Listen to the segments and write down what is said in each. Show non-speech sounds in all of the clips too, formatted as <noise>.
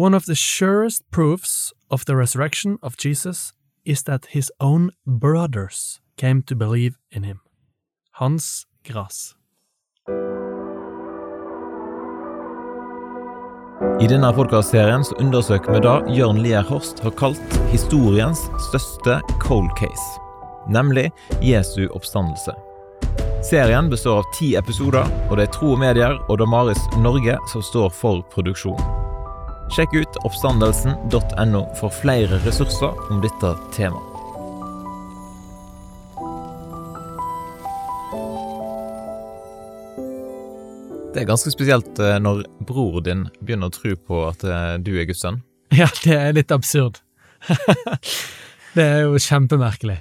One of the surest proofs of the resurrection of Jesus is that his own brothers came to believe in him. Hans Grass. I denne podkastserien undersøker vi det Jørn Lier Horst har kalt historiens største cold case, nemlig Jesu oppstandelse. Serien består av ti episoder, og det er Tro og Medier og Damaris Norge som står for produksjonen. Sjekk ut oppstandelsen.no for flere ressurser om dette temaet. Det er ganske spesielt eh, når bror din begynner å tro på at eh, du er Guds sønn. Ja, det er litt absurd. <laughs> det er jo kjempemerkelig.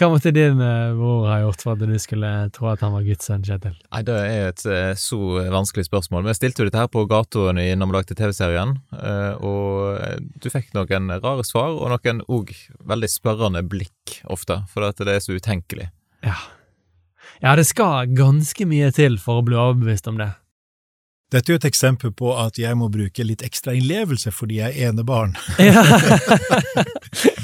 Hva måtte din eh, bror ha gjort for at du skulle tro at han var Guds sønn, Kjetil? Nei, Det er et eh, så vanskelig spørsmål. Vi stilte jo dette her på gatoen når vi lagde TV-serien, eh, og du fikk noen rare svar, og noen òg veldig spørrende blikk ofte, for at det er så utenkelig. Ja. Ja, det skal ganske mye til for å bli overbevist om det. Dette er jo et eksempel på at jeg må bruke litt ekstra innlevelse fordi jeg er enebarn. Ja.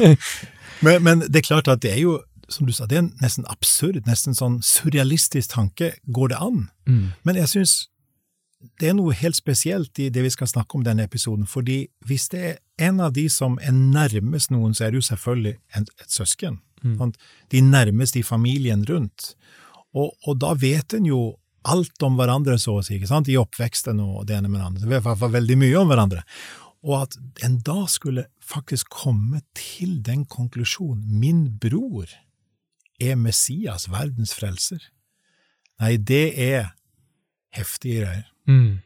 <laughs> men, men det er klart at det er jo, som du sa, det er en nesten absurd, nesten sånn surrealistisk tanke. Går det an? Mm. Men jeg syns det er noe helt spesielt i det vi skal snakke om denne episoden, fordi hvis det er en av de som er nærmest noen, så er det jo selvfølgelig et søsken. Mm. De nærmeste i familien rundt. Og, og da vet en jo alt om hverandre, så å si, ikke sant? i oppveksten og det ene med det andre. I hvert fall veldig mye om hverandre. Og at en da skulle faktisk komme til den konklusjonen min bror er Messias, verdens frelser. Nei, det er heftige greier. Mm.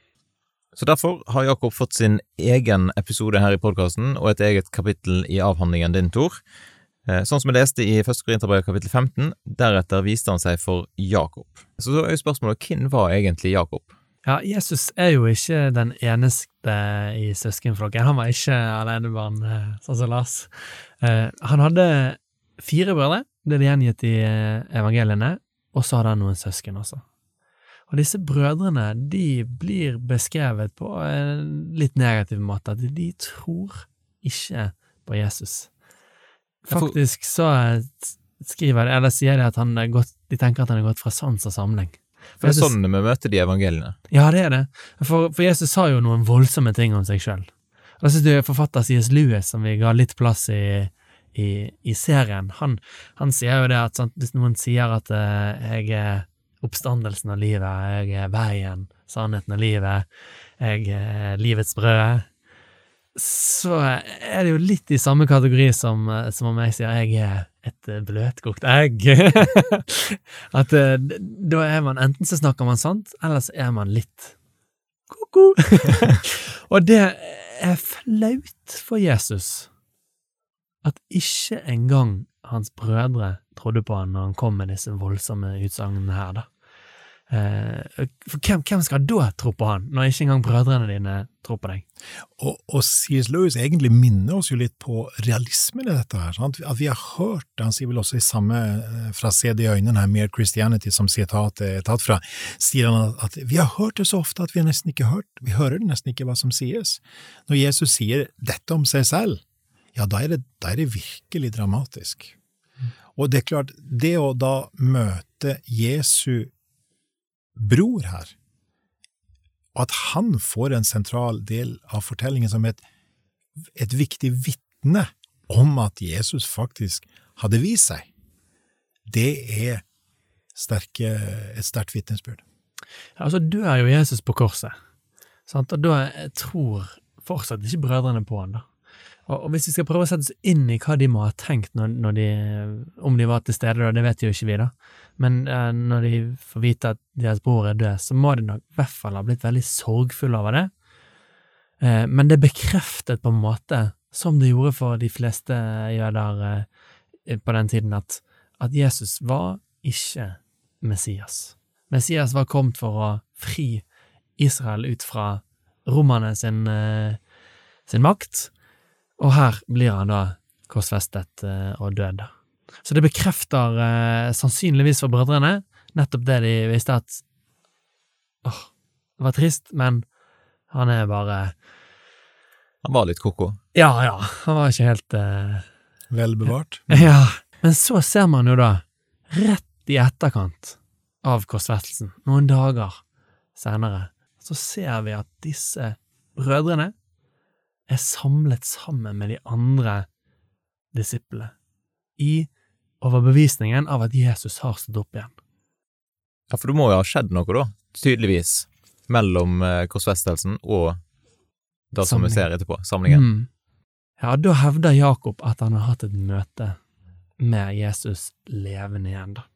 Så derfor har Jakob fått sin egen episode her i podkasten, og et eget kapittel i avhandlingen din, Tor. Eh, Sånn som vi leste i første Korinterbrev kapittel 15, deretter viste han seg for Jakob. Så så er jo spørsmålet hvem var egentlig Jakob? Ja, Jesus er jo ikke den eneste i søskenflokken. Han var ikke alenebarn, eh, sånn som Lars. Eh, Han hadde fire brødre, det er gjengitt i eh, evangeliene, og så hadde han noen søsken også. Og disse brødrene de blir beskrevet på en litt negativ måte, at de tror ikke på Jesus. Faktisk så eh, skriver de, eller sier de at han er gått, de tenker at han er gått fra sans og samling. For det er sånn vi møter de evangeliene. ja, det er det. For, for Jesus sa jo noen voldsomme ting om seg sjøl. Da synes jeg forfatter C.S. Lewis, som vi ga litt plass i, i, i serien, han, han sier jo det at sant, hvis noen sier at uh, jeg er oppstandelsen av livet, jeg er veien, sannheten og livet, jeg er livets brød, så er det jo litt i samme kategori som, eh, som om jeg sier jeg er et eh, bløtkokt egg. <laughs> At uh, da er man enten så snakker man sant, eller så er man litt ko-ko. <laughs> Og det er flaut for Jesus at ikke engang hans brødre trodde på han når han kom med disse voldsomme utsagnene her, da. Eh, for hvem, hvem skal da tro på han, når ikke engang brødrene dine tror på deg? Og, og C.S. Lewis egentlig minner oss jo litt på realismen i dette her. Sant? At vi har hørt, han sier vel også i samme, eh, fra det i øynene her, Mere Christianity, som sitatet er tatt fra, sier han at vi har hørt det så ofte at vi har nesten ikke hørt, vi hører nesten ikke hva som sies. Når Jesus sier dette om seg selv, ja, da er det, da er det virkelig dramatisk. Og det er klart, det å da møte Jesu bror her, og at han får en sentral del av fortellingen som et, et viktig vitne om at Jesus faktisk hadde vist seg, det er sterke, et sterkt vitnesbyrd. Ja, altså dør jo Jesus på korset, sant? og da tror fortsatt ikke brødrene på han da. Og, hvis vi skal prøve å sette oss inn i hva de må ha tenkt når, når de, om de var til stede, da, det vet jo ikke vi, da, men eh, når de får vite at deres bror er død, så må de nok i hvert fall ha blitt veldig sorgfulle over det. Eh, men det bekreftet på en måte, som det gjorde for de fleste jøder eh, på den tiden, at, at Jesus var ikke Messias. Messias var kommet for å fri Israel ut fra romerne sin, eh, sin makt, og her blir han da korsfestet eh, og død. Så det bekrefter eh, sannsynligvis for brødrene nettopp det de visste at åh, det var trist, men han er bare Han var litt ko-ko. Ja, ja, han var ikke helt eh, Vel bevart. <laughs> Ja, men så ser man jo da, rett i etterkant av korsfestelsen, noen dager senere, så ser vi at disse brødrene er samlet sammen med de andre disiplene i overbevisningen av at Jesus har stått opp igjen. Ja, for det må jo ha skjedd noe, da, tydeligvis, mellom eh, korsfestelsen og det som vi ser etterpå, samlingen. Mm. Ja, da hevder Jakob at han har hatt et møte med Jesus levende igjen, da.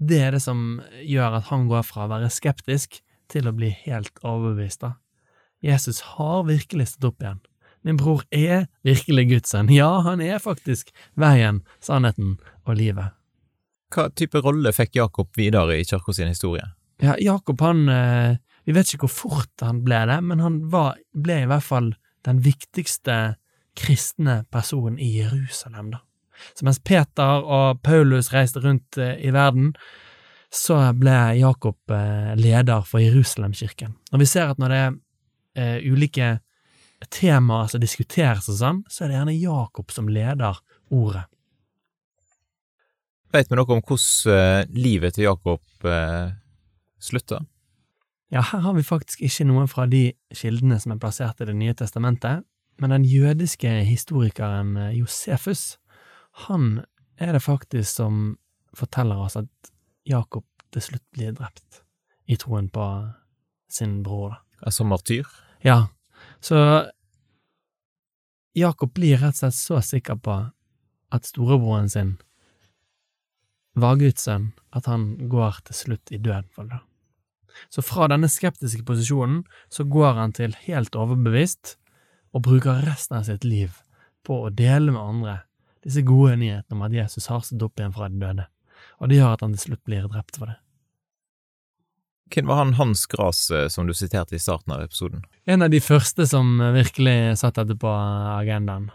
Det er det som gjør at han går fra å være skeptisk til å bli helt overbevist, da. Jesus har virkelig stått opp igjen. Min bror er virkelig Guds sønn. Ja, han er faktisk veien, sannheten og livet. Hva type rolle fikk Jakob videre i kirka sin historie? Ja, Jakob, han eh, Vi vet ikke hvor fort han ble det, men han var, ble i hvert fall den viktigste kristne personen i Jerusalem, da. Så mens Peter og Paulus reiste rundt eh, i verden, så ble Jakob eh, leder for Jerusalemkirken. Og vi ser at når det er ulike temaer som diskuteres og sånn, så er det gjerne Jakob som leder ordet. Vet vi noe om hvordan eh, livet til Jakob eh, slutta? Ja, her har vi faktisk ikke noe fra de kildene som er plassert i Det nye testamentet, men den jødiske historikeren eh, Josefus, han er det faktisk som forteller oss at Jakob til slutt blir drept i troen på sin bror. Som martyr? Ja, så Jakob blir rett og slett så sikker på at storebroren sin var Guds sønn, at han går til slutt i døden for det. Så fra denne skeptiske posisjonen så går han til helt overbevist, og bruker resten av sitt liv på å dele med andre disse gode nyhetene om at Jesus har stått opp igjen fra de døde, og det gjør at han til slutt blir drept for det. Hvem var han Hans Gras eh, som du siterte i starten av episoden? En av de første som virkelig satt dette på agendaen.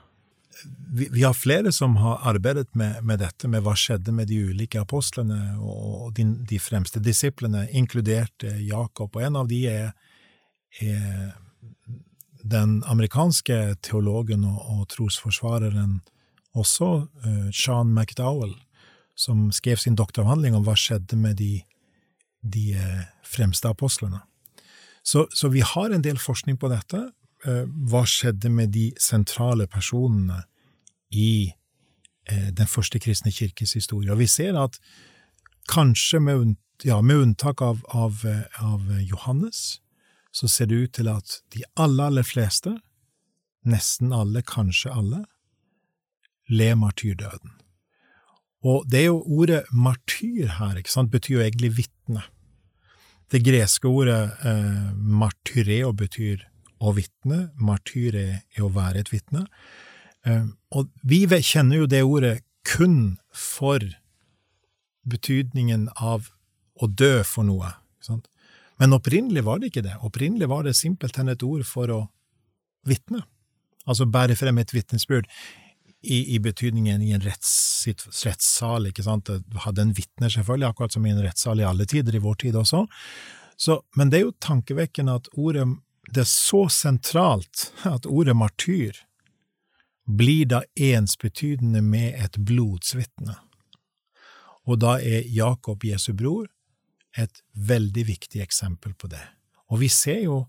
Vi, vi har flere som har arbeidet med, med dette, med hva skjedde med de ulike apostlene og de, de fremste disiplene, inkludert eh, Jakob. Og en av de er, er den amerikanske teologen og, og trosforsvareren også, uh, Sean McDowell, som skrev sin doktoravhandling om hva skjedde med de, de eh, fremste apostlene. Så, så vi har en del forskning på dette. Eh, hva skjedde med de sentrale personene i eh, den første kristne kirkes historie? Og vi ser at kanskje med, ja, med unntak av, av, av Johannes, så ser det ut til at de aller, aller fleste, nesten alle, kanskje alle, ler martyrdøden. Og det er jo ordet martyr her, ikke sant, betyr jo egentlig vitne. Det greske ordet eh, martyreo betyr å vitne, Martyre er, å være et vitne. Eh, og vi kjenner jo det ordet kun for betydningen av å dø for noe. sant? Men opprinnelig var det ikke det. Opprinnelig var det simpelthen et ord for å vitne. Altså bære frem et vitnesbyrd i, i betydningen i en retts, rettssal, ikke sant. Du hadde en vitner, selvfølgelig, akkurat som i en rettssal i alle tider, i vår tid også. Så, men det er jo tankevekkende at ordet Det er så sentralt at ordet martyr blir da ensbetydende med et blodsvitne. Og da er Jakob, Jesu bror, et veldig viktig eksempel på det. Og vi ser jo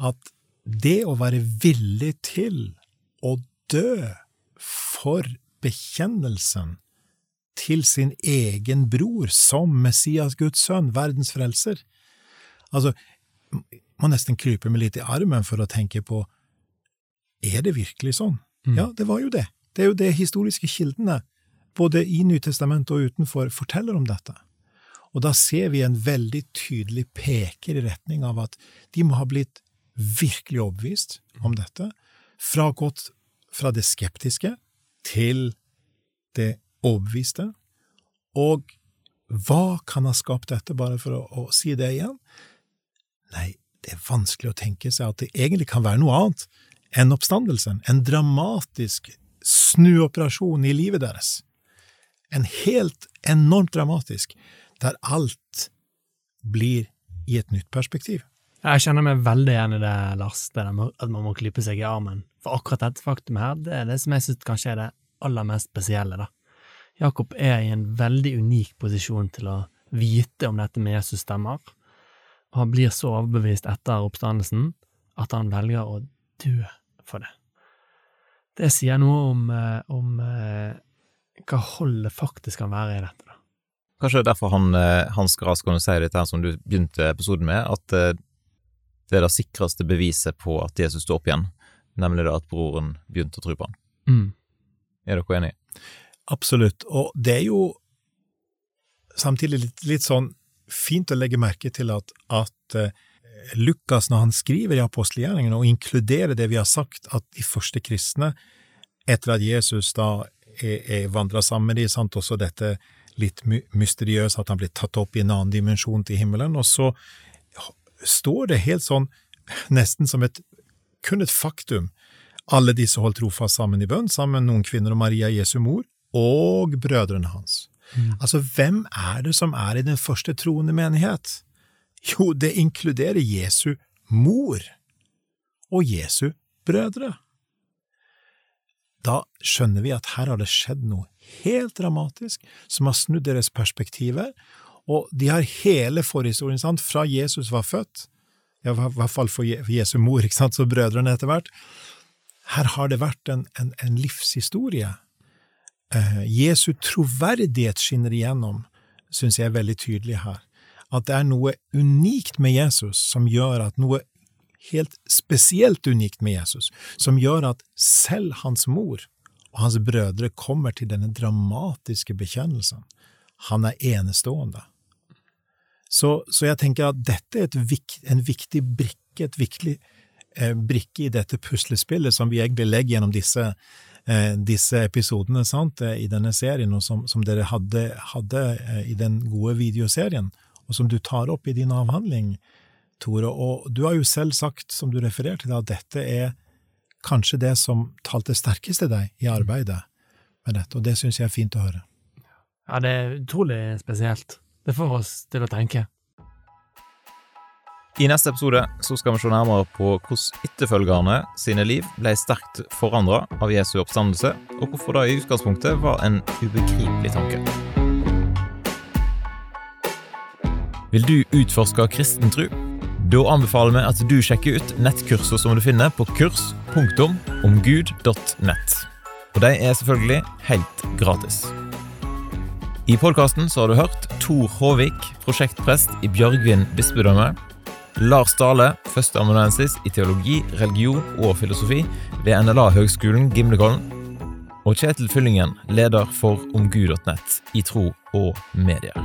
at det å være villig til å dø for bekjennelsen til sin egen bror som Messias, Guds sønn, verdens frelser Altså, må nesten krype meg litt i armen for å tenke på er det virkelig sånn? Mm. Ja, det var jo det. Det er jo det historiske kildene, både i Nytestamentet og utenfor, forteller om dette. Og da ser vi en veldig tydelig peker i retning av at de må ha blitt virkelig overbevist om dette, fra gått fra det skeptiske til det overbeviste. Og hva kan ha skapt dette, bare for å, å si det igjen? Nei, det er vanskelig å tenke seg at det egentlig kan være noe annet enn oppstandelsen, en dramatisk snuoperasjon i livet deres. En helt enormt dramatisk, der alt blir i et nytt perspektiv. Jeg kjenner meg veldig igjen i det, Lars, det at man må klype seg i armen. For akkurat dette faktumet her, det er det som jeg synes kanskje er det aller mest spesielle, da. Jakob er i en veldig unik posisjon til å vite om dette med Jesus stemmer, og han blir så overbevist etter oppstandelsen at han velger å dø for det. Det sier noe om, eh, om eh, hva holdet faktisk kan være i dette, da. Kanskje det er derfor han, Hans Gras kunne si dette her som du begynte episoden med, at eh, det er det sikreste beviset på at Jesus står opp igjen, nemlig det at broren begynte å tro på han. Mm. Er dere enige? Absolutt. Og det er jo samtidig litt, litt sånn fint å legge merke til at, at uh, Lukas, når han skriver i apostelgjerningene, og inkluderer det vi har sagt, at de første kristne, etter at Jesus da er, er vandra sammen med dem, sant, også dette litt mysteriøse, at han blir tatt opp i en annen dimensjon til himmelen, og så står det helt sånn, nesten som et kun et faktum. Alle disse holdt trofast sammen i bønn, sammen med noen kvinner og Maria Jesu mor, og brødrene hans. Mm. Altså, hvem er det som er i den første troende menighet? Jo, det inkluderer Jesu mor og Jesu brødre. Da skjønner vi at her har det skjedd noe helt dramatisk som har snudd deres perspektiver, og de har hele forhistorien, sant, fra Jesus var født, i hvert fall for Jesu mor, ikke sant, så brødrene etter hvert. Her har det vært en, en, en livshistorie. Eh, Jesu troverdighet skinner igjennom, syns jeg er veldig tydelig her. At det er noe unikt med Jesus som gjør at noe helt spesielt unikt med Jesus, som gjør at selv hans mor og hans brødre kommer til denne dramatiske bekjennelsen. Han er enestående. Så, så, jeg tenker at dette er vik, en viktig brikke, et viktig eh, brikke i dette puslespillet som vi egentlig legger gjennom disse, eh, disse episodene sant, eh, i denne serien, og som, som dere hadde, hadde eh, i den gode videoserien, og som du tar opp i din avhandling, Tore. Og du har jo selv sagt, som du refererte til, at dette er kanskje det som talte sterkest til deg i arbeidet med dette, og det syns jeg er fint å høre. Ja, det er utrolig spesielt. Det får oss til å tenke. I neste episode så skal vi se nærmere på hvordan etterfølgerne sine liv ble sterkt forandra av Jesu oppstandelse, og hvorfor det i utgangspunktet var en ubegripelig tanke. Vil du utforske kristen tro? Da anbefaler vi at du sjekker ut nettkurser som du finner på kurs.omgud.nett. Og de er selvfølgelig helt gratis. I podkasten har du hørt Tor Håvik, prosjektprest i Bjørgvin bispedømme. Lars Dale, førsteamanuensis i teologi, religion og filosofi ved NLA-høgskolen Gimlekollen. Og Kjetil Fyllingen, leder for omgud.nett i tro og medier.